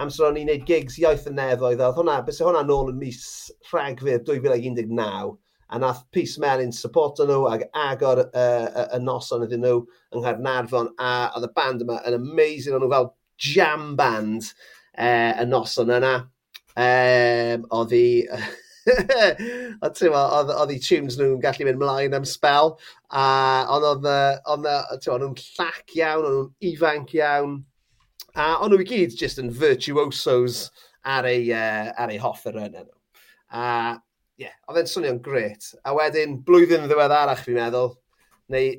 amser o'n i'n neud gigs iaith y nefoedd, oedd hwnna, bys hwnna nôl yn mis Rhagfyr 2019 a nath Peace Melin supporto nhw ag agor uh, y noson iddyn nhw yng Nghaernarfon a oedd y band yma yn amazing o'n nhw fel jam band uh, y noson yna. Um, oedd hi... oedd oedd i tunes nhw'n gallu mynd mlaen am spel a ond oedd oedd ti'n nhw'n llac iawn, ond nhw'n ifanc iawn a ond nhw i gyd just yn virtuosos ar ei, uh, ar ei hoffer yna nhw. A yeah, oedd e'n swnio'n gret. A wedyn, blwyddyn ddiweddarach fi'n meddwl, neu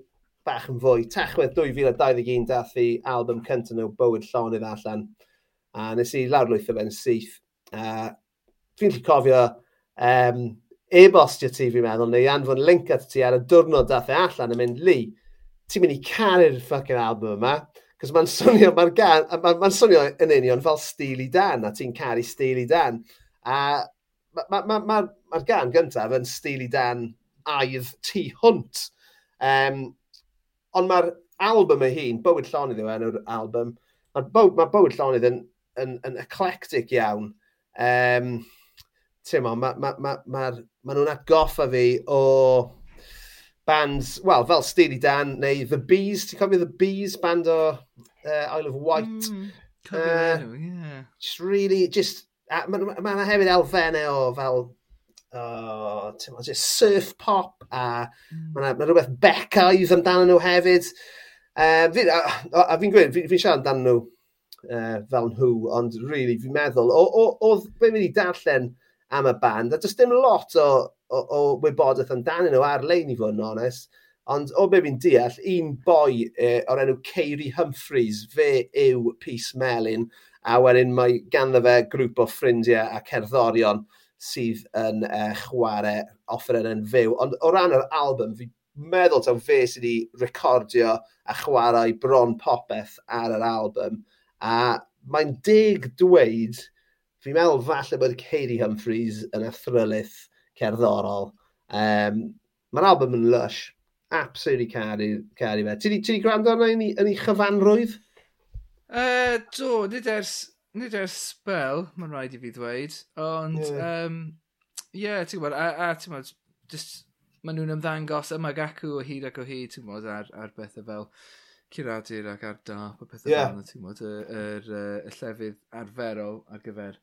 bach yn fwy, tachwedd 2021 dath i album cyntaf nhw, Bywyd Llonydd allan. A nes i lawrlwytho fe'n syth. Uh, fi'n lli cofio um, e-bostio ti fi'n meddwl, neu anfon link at ti ar y diwrnod dath e allan yn mynd, Lee, ti'n mynd i caru'r ffucking album yma, cos mae'n swnio, mae'n ma, ma, swnio yn union fel Steely Dan, a ti'n caru Steely Dan. A mae'r ma, ma, ma ma gan gyntaf yn Steely dan aidd tu hwnt. Um, ond mae'r album ei hun, Bywyd Llonydd yw enw'r album, mae byw, ma bywyd Llonydd yn, yn, yn eclectic iawn. Um, Ti'n mo, mae ma, ma, ma, ma, ma nhw'n atgoffa fi o bands, wel, fel Steely Dan neu The Bees, ti'n cofio The Bees, band o uh, Isle of Wight. Mm, uh, yeah. Just really, just A mae yna ma hefyd elfennau o fel oh, ma, just surf pop a mm. mae yna rhywbeth becaidd amdano nhw hefyd. Uh, fi, a, a fi'n gwir, fi'n fi siarad amdano nhw uh, fel nhw, ond really fi'n meddwl, o, o, oedd be mynd i darllen am y band, a does dim lot o, o, o wybodaeth amdano nhw ar-lein i fod yn onest, ond o be fi'n deall, un boi uh, o'r enw Ceiri Humphreys, fe yw Peace Melin, a wedyn mae ganddo fe grŵp o ffrindiau a cerddorion sydd yn e, uh, chwarae offer yn fyw. Ond o ran yr album, fi meddwl taw fe sydd wedi recordio a chwarae bron popeth ar yr album. A mae'n dig dweud, fi'n meddwl falle bod Katie Humphreys yn athrylydd cerddorol. Um, Mae'r album yn lush. Absolutely caru, caru fe. Ti wedi gwrando arna yn ei chyfanrwydd? Uh, do, nid ers, nid ers spel, mae'n rhaid i fi ddweud, ond, ie, yeah. um, yeah, ti'n gwybod, a, a ti'n gwybod, just, maen nhw'n ymddangos yma gacw o hyd ac o hyd, ti'n gwybod, ar, ar bethau fel curadur ac ar dap a bethau yeah. fel yna, ti'n gwybod, y, y, y llefydd arferol ar gyfer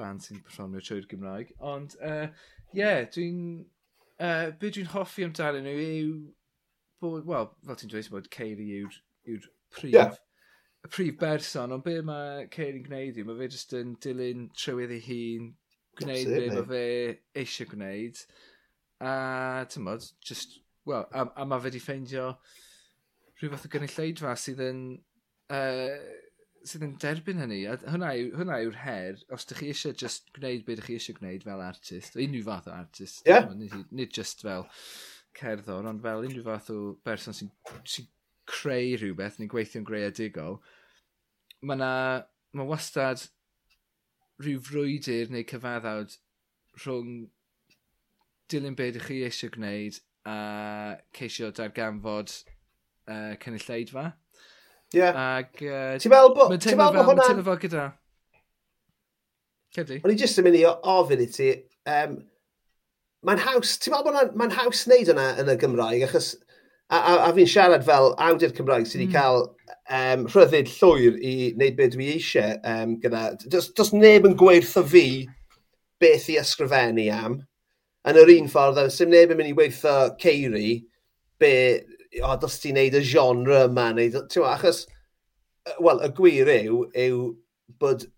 band sy'n performio trwy'r Gymraeg. Ond, ie, uh, yeah, dwi'n... Uh, be dwi'n hoffi amdano nhw yw bod, wel, fel ti'n dweud, bod Ceiri yw'r yw prif yeah prif berson, ond be mae Ceir yn gwneud i, mae fe jyst yn dilyn trywydd ei hun, gwneud be mae fe eisiau gwneud, a ti'n modd, just, well, a, a mae fe di ffeindio rhyw fath o gynulleidfa sydd yn, uh, sydd yn derbyn hynny. A hwnna, yw, hwnna yw'r her, os ydych chi eisiau just gwneud be ydych chi eisiau gwneud fel artist, o unrhyw fath o artist, yeah. nid, nid just fel cerddor, ond fel unrhyw fath o berson sy'n sy creu rhywbeth, ni'n gweithio'n greadigol, mae yna, mae wastad rhyw frwydr neu cyfaddawd rhwng dilyn beth ydych chi eisiau gwneud a ceisio darganfod uh, cynulleidfa. Ie. Yeah. Ac... Uh, ti'n meddwl bod... Mae'n teimlo fel, hwnna... teimlo fel gyda... Cedi? O'n i jyst yn mynd i ofyn i ti, um, mae'n haws, ti'n meddwl bod mae'n haws wneud hwnna yn y Gymraeg, achos A, a, a fi'n siarad fel awdur Cymraeg sydd wedi mm. cael um, rhyddid llwyr i wneud beth dwi eisiau um, gyda... Does, does neb yn gweithio fi beth i ysgrifennu am. Yn yr un ffordd, sy'n neb yn mynd i weithio Ceiri be, o, dos ti'n neud y genre yma, neud, ma, achos, wel, y gwir yw, yw bod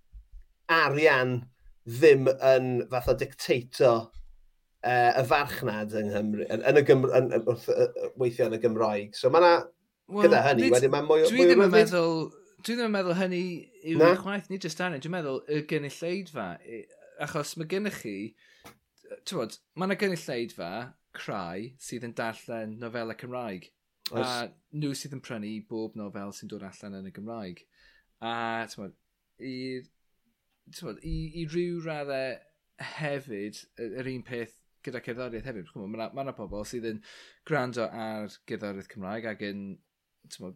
arian ddim yn fath o dictator uh, y farchnad yng Nghymru, yn, yn y Gymru, yn, yn, wrth, uh, weithio yn y Gymraeg. So mae yna, well, gyda hynny, nid, wedyn mae mwy... Dwi ddim yn meddwl, dwi ddim yn meddwl hynny yw Na? chwaith, nid just anna, dwi'n meddwl y gynulleidfa, achos mae gennych chi, ti'n bod, mae yna gynulleidfa crai sydd yn darllen nofelau Cymraeg. Oes. A nhw sydd yn prynu bob nofel sy'n dod allan yn y Gymraeg. A, ti'n bod, i, bod, i, i ryw raddau hefyd, yr un peth gyda cerddoriaeth hefyd. Chwm, mae yna ma pobl sydd yn gwrando ar gerddoriaeth Cymraeg ac yn mo,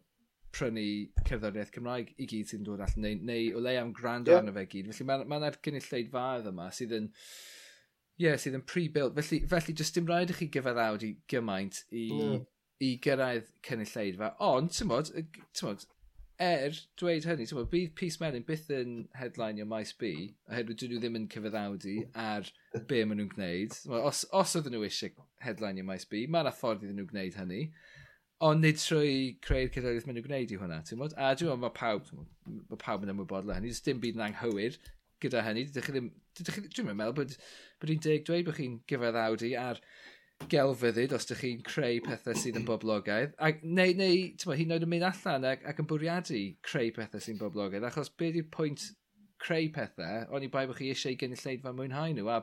prynu cerddoriaeth Cymraeg i gyd sy'n dod allan, neu, neu o leia am gwrando yeah. arno fe gyd. Felly mae yna ma cynulleidfaidd yma sydd yn, yeah, sydd yn pre-built. Felly, felly jyst dim rhaid i chi gyfaddawd i gymaint i, mm. i gyrraedd cynulleidfa. Ond, ti'n modd, er dweud hynny, ti'n bydd Peace Melyn byth yn headline your maes B, oherwydd dyn nhw ddim yn cyfeddawdu ar be maen nhw'n gwneud. Os, os oedden nhw eisiau headline your maes B, mae yna ffordd iddyn nhw gwneud hynny. Ond nid trwy creu'r cydweithio maen nhw'n gwneud i hwnna, ti'n bod? A dwi'n meddwl mae pawb, mae pawb yn ymwybodol o hynny, dim byd yn anghywir gyda hynny. Dydych chi ddim, dydych chi, dwi'n meddwl bod, bod hi'n deg dweud bod chi'n gyfeddawdu ar gelfyddyd os ydych chi'n creu pethau sydd yn boblogaidd. Ac, neu, neu tyma, hyd yn oed yn mynd allan ac, ac yn bwriadu creu pethau sy'n boblogaidd. Achos be ydy'r pwynt creu pethau, ond i bai bod chi eisiau gynulleidfa mwynhau nhw, a,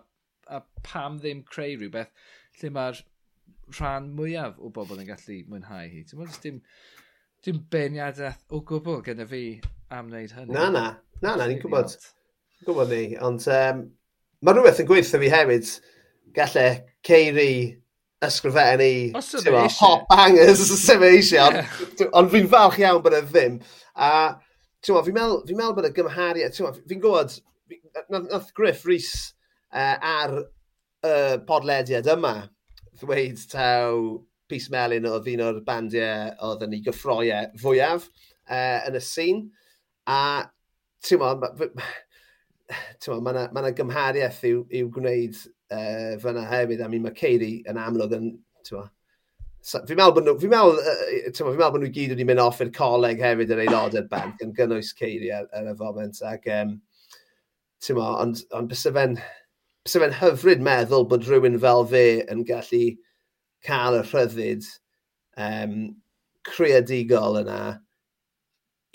a pam ddim creu rhywbeth lle mae'r rhan mwyaf o bobl yn gallu mwynhau hi. Ti'n meddwl, dim, dim beniadaeth o gwbl gyda fi am wneud hynny. Na, na, na, na, ni'n gwybod. Gwybod ni, ond um, mae rhywbeth yn gweithio fi hefyd gallai Ceiri ysgrifennu tyma, hop bangers sef eisiau, yeah. ond fi'n falch iawn bod e ddim. A fi'n meddwl, fi meddwl bod y gymhariad, fi'n gwybod, nath Griff Rhys uh, e, ar y uh, podlediad yma ddweud taw Peace Melin oedd un o'r bandiau oedd yn ei gyffroiau fwyaf uh, yn y sîn. A ti'n meddwl, mae yna ma, ma, gymhariaeth i'w, i'w gwneud uh, fyna hefyd. I mean, mae Ceiri yn amlwg yn, Fi'n meddwl bod nhw, fi'n meddwl, uh, fi'n meddwl bod nhw gyd wedi mynd off i'r coleg hefyd yr aelodau'r band, yn gynnwys Ceiri ar, ar, y foment. Ac, um, ti'n mo, ond, ond bys fe'n, bys fe'n hyfryd meddwl bod rhywun fel fe yn gallu cael y rhyddid um, creadigol yna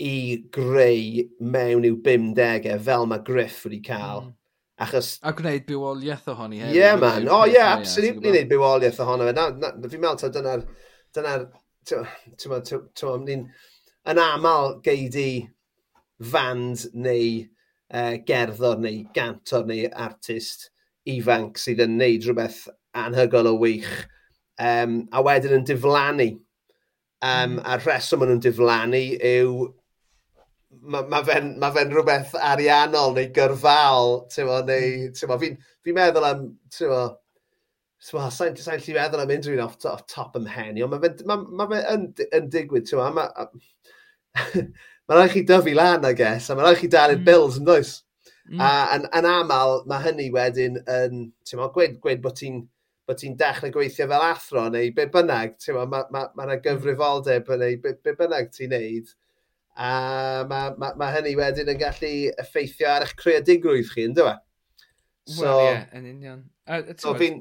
i greu mewn i'w 50au fel mae Griff wedi cael. Mm Achos... A gwneud bywoliaeth ohoni hefyd. Yeah, man. Oh, yeah, absolutely gwneud bywoliaeth ohono fe. Fi'n meddwl, ta, dyna'r... Dyna'r... Ti'n ni'n... Yn aml geid i fand neu uh, gerddor neu gantor neu artist ifanc sydd yn neud rhywbeth anhygol o wych um, a wedyn yn diflannu. Um, mm. A'r rheswm maen nhw'n diflannu yw mae ma fe'n ma fe rhywbeth ariannol neu gyrfal, tywa, neu, hmm. ti'n tywa, fi'n fi meddwl am, tywa, tywa, sa'n sa lli meddwl am unrhyw un off, off top ym hen, ond mae fe, ma, ma fe yn, yn digwydd, ti'n tywa, mae ma rhaid chi dyfu lan, I guess, a mae rhaid chi dalu'r mm. bills, yn does? Mm. A yn, yn aml, mae hynny wedyn yn, ti'n tywa, gweud, gweud bod ti'n bod ti'n dechrau gweithio fel athro neu be bynnag, ti'n ma, mae yna ma, ma gyfrifoldeb neu be, be bynnag ti'n neud a mae, ma, ma hynny wedyn yn gallu effeithio ar eich creadigrwydd chi, ynddo fe? So, Wel, ie, yeah, yn union. A, so fi'n...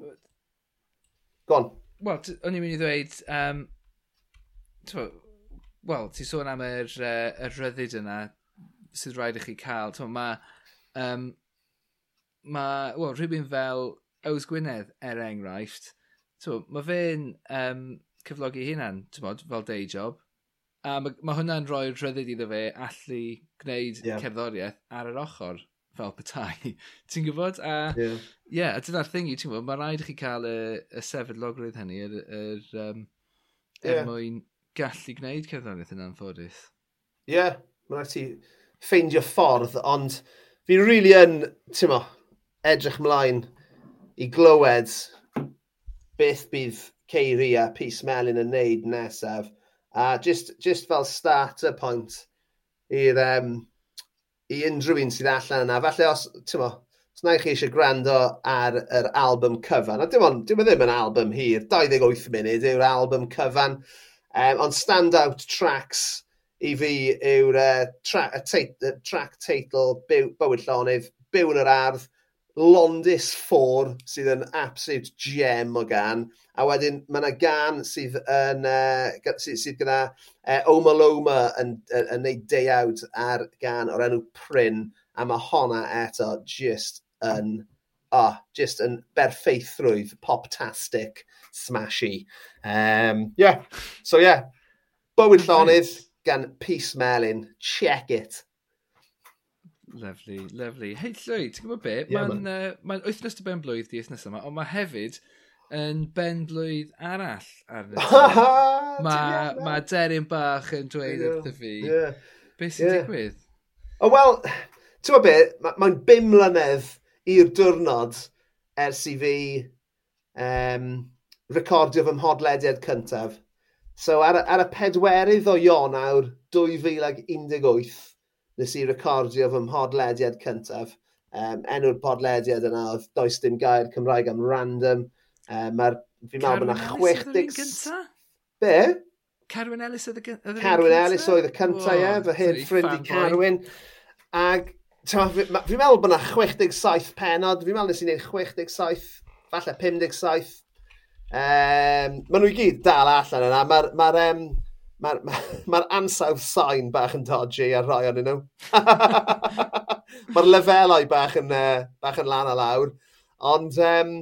Go on. Wel, o'n i'n mynd i ddweud, um, wel, ti sôn am yr, uh, yr ryddid yna sydd rhaid i chi cael. Mae um, ma, well, rhywun fel Ows Gwynedd, er enghraifft, mae fe'n um, cyflogi hunan, bod, fel day job, A mae, ma hwnna'n rhoi'r rhyddid iddo fe allu gwneud yeah. cerddoriaeth ar yr ochr fel petai. ti'n gwybod? A, yeah. yeah, a dyna'r thing i, ti'n gwybod, mae rhaid i chi cael y, y sefydlogrwydd hynny er, er, um, er yeah. mwyn gallu gwneud cerddoriaeth yn anffodus. Ie, yeah, mae'n rhaid ti ffeindio ffordd, ond fi rili really yn, ti'n mo, edrych mlaen i glywed beth bydd Ceiri a Pys Melin yn neud nesaf. A just, just fel starter point i'r um, i unrhyw un sydd allan yna. Falle os, ti'n mo, os na i chi eisiau gwrando ar yr album cyfan, a dim ond, dim ond ddim yn album hir, 28 munud yw'r album cyfan, um, ond stand-out tracks i fi yw'r uh, tra, uh, uh, track teitl Bywyd Llonydd, Byw yn yr Ardd, Londis 4 sydd yn absolute gem o gan. A wedyn mae yna gan sydd, yn, uh, sydd, sydd gyda uh, Oma Loma yn, yn, yn neud deuawd ar gan o'r enw Pryn. A mae honna eto just yn, oh, just yn berffeithrwydd, pop-tastic, smashy. Um, yeah, so yeah, bywyd llonydd gan Peace Melin. Check it Lovely, lovely. Hei, Llwyd, ti'n gwybod be? Yeah, Mae'n uh, ma wythnos dy ben blwydd di wythnos yma, ond mae hefyd yn ben blwydd arall ar Mae ma, ma Deryn Bach yn dweud yeah. wrtho fi. Yeah. Beth sy'n yeah. digwydd? O, oh, wel, ti'n gwybod be? Mae'n ma, bim mlynedd i'r diwrnod ers i fi um, recordio fy mhodlediad cyntaf. So ar, ar y pedwerydd o Ionawr 2018, nes i recordio fy mhodlediad cyntaf. Um, enw'r podlediad yna oedd does dim gair Cymraeg am random. Um, Mae'r, fi'n meddwl, bod yna 60... Be? Carwyn Ellis oedd y cyntaf? Carwyn Ellis oedd y cyntaf, ie. Fy hyn ffrind i Carwyn. Ag, fi'n meddwl bod yna 67 penod. Fi'n meddwl nes i wneud 67, falle 57. Um, maen nhw i gyd dal allan yna. Mae'r ma um, mae'r ma, ma ansawdd sain bach yn dodgy ar rhai o'n nhw. mae'r lefelau bach yn, uh, bach yn lan a lawr. Ond, um,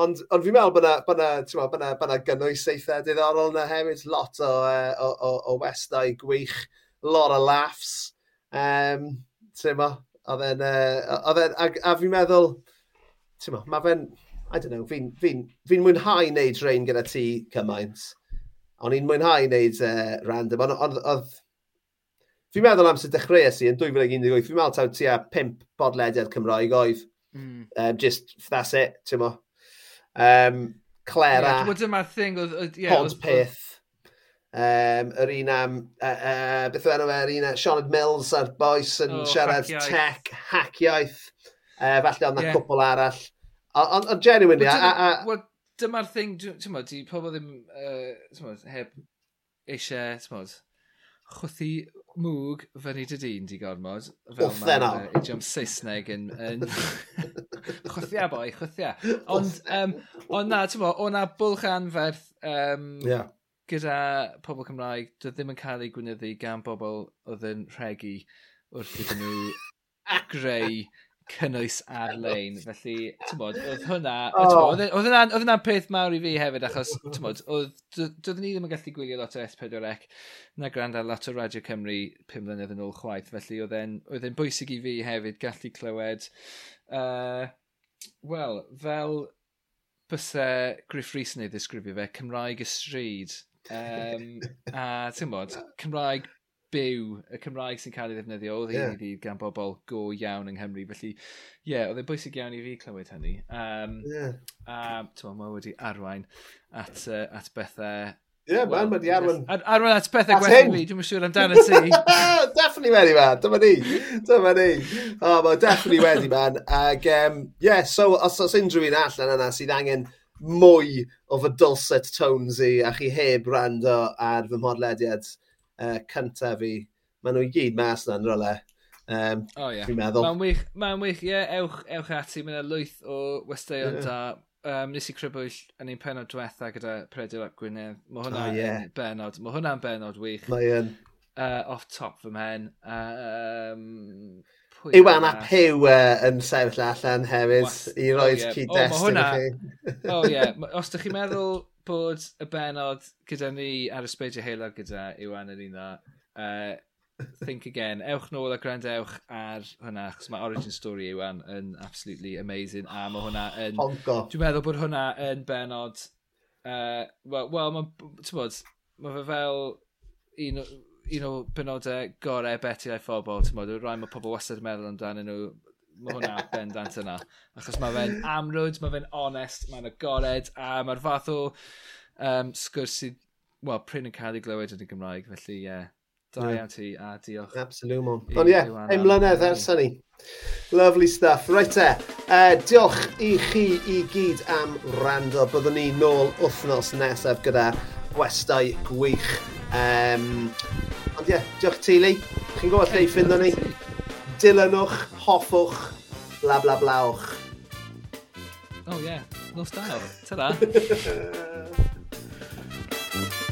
ond, ond fi'n meddwl bod yna bod gynnwys eitha diddorol yna hefyd. Lot o, uh, o, o, o westau gwych, lot o laughs. Um, Tyma, oedd e'n... Uh, a, a fi'n meddwl, tyma, mae fe'n... I don't know, fi'n fi, fi, mwynhau wneud rhain gyda ti cymaint. O'n i'n mwynhau wneud uh, random, ond oedd... Fi'n meddwl am sy'n dechreuais i yn 2018, fi'n meddwl taw tua 5 bodlediad Cymraeg oedd. Mm. Um, just, that's it, ti'n mo. Um, Clara. Yeah, Wel, dyma'r thing oedd... Yeah, Pod peth. Um, yr un am, uh, uh, beth yw enw e, yr un am, Sioned Mills a'r boes yn oh, siarad haciaeth. tech, haciaeth. Uh, falle ond yeah. cwpl arall. Ond genuinely, a, a, a, dyma'r thing, ti'n modd, di pobl ddim, uh, modd, heb eisiau, ti'n modd, chwthu mwg fyny dy dyn di gormod. Fel mae uh, idiom Saesneg yn... yn chwthia boi, chwthia. Ond, um, ond na, ti'n modd, o'na bwlch anferth um, yeah. gyda pobl Cymraeg, doedd ddim yn cael ei gwynyddu gan bobl oedd yn rhegi wrth iddyn nhw greu cynnwys ar-lein. Felly, ti'n bod, oedd hwnna... Oh. Oedd hwnna'n peth mawr i fi hefyd, achos, ti'n bod, doeddwn ni ddim yn gallu gwylio lot o S4C na grand ar lot o Radio Cymru pum mlynedd yn ôl chwaith. Felly, oedd e'n bwysig i fi hefyd gallu clywed... Uh, Wel, fel bysau Griff Rhys yn ei ddisgrifio fe, Cymraeg y stryd. Um, a, ti'n bod, Cymraeg byw y Cymraeg sy'n cael ei ddefnyddio o ddydd yeah. i ddydd gan bobl go iawn yng Nghymru. Felly, ie, yeah, oedd e'n bwysig iawn i fi clywed hynny. Um, yeah. A, ti'n mae wedi arwain at, uh, at bethau Ie, yeah, well, man, arwain... arwen... Arwen at bethau gwerth fi, dwi'n siŵr amdano ti. definitely wedi, man. Dyma ni. Dyma ni. Oh, mae definitely wedi, man. Ag, um, yeah, so, os oes unrhyw un allan yna sydd angen mwy o fy dulcet tones i a chi heb rando ar fy mhodlediad uh, cyntaf fi. Maen nhw i gyd mas na'n rolau. Um, oh, yeah. Fi'n meddwl. Mae'n wych, mae'n wych, ie, yeah, ewch, ewch ati. mae'n lwyth o westeion yeah. da. Um, nes i crybwyll yn ein penod diwetha gyda Predur Ap Gwynedd. Mae hwnna'n oh, yeah. benod. Mae hwnna'n benod wych. Mae'n... Uh, off top fy mhen. Uh, um, Iwana Pew uh, yn sefyll allan hefyd i oh, roed oh, oh, yeah. cyd-destun oh, chi. o oh, ie, yeah. os ydych chi'n meddwl bod y benod gyda ni ar y Sbeidio Heilog gyda Iwan yr un uh, think again. Ewch nôl a grandewch ar hwnna, achos mae origin story Iwan yn absolutely amazing. A mae hwnna yn... Hongo. Dwi'n meddwl bod hwnna yn benod... Uh, Wel, well, well mae, ti'n bod, mae fe fel un un know, benodau gorau beti a'i phobl, ti'n modd, rai mae pobl wastad yn meddwl amdano nhw, mae hwnna bendant yna. Achos mae fe'n amrwyd, mae fe'n onest, mae'n agored, a mae'r fath o um, sgwrs sydd, wel, pryn yn cael ei glywed yn y Gymraeg, felly, ie. Yeah. Da iawn ti, a diolch. Absolwmon. Ond ie, ein mlynedd ers hynny. Lovely stuff. Right e, uh, diolch i chi i gyd am rando. Byddwn ni nôl wythnos nesaf gyda gwestau gwych. Um, Ond ie, yeah, diolch teulu. Chi'n gwybod lle i ffindo ni. Dilynwch, hoffwch, bla bla blawch. Oh yeah. nos da. Ta-ra.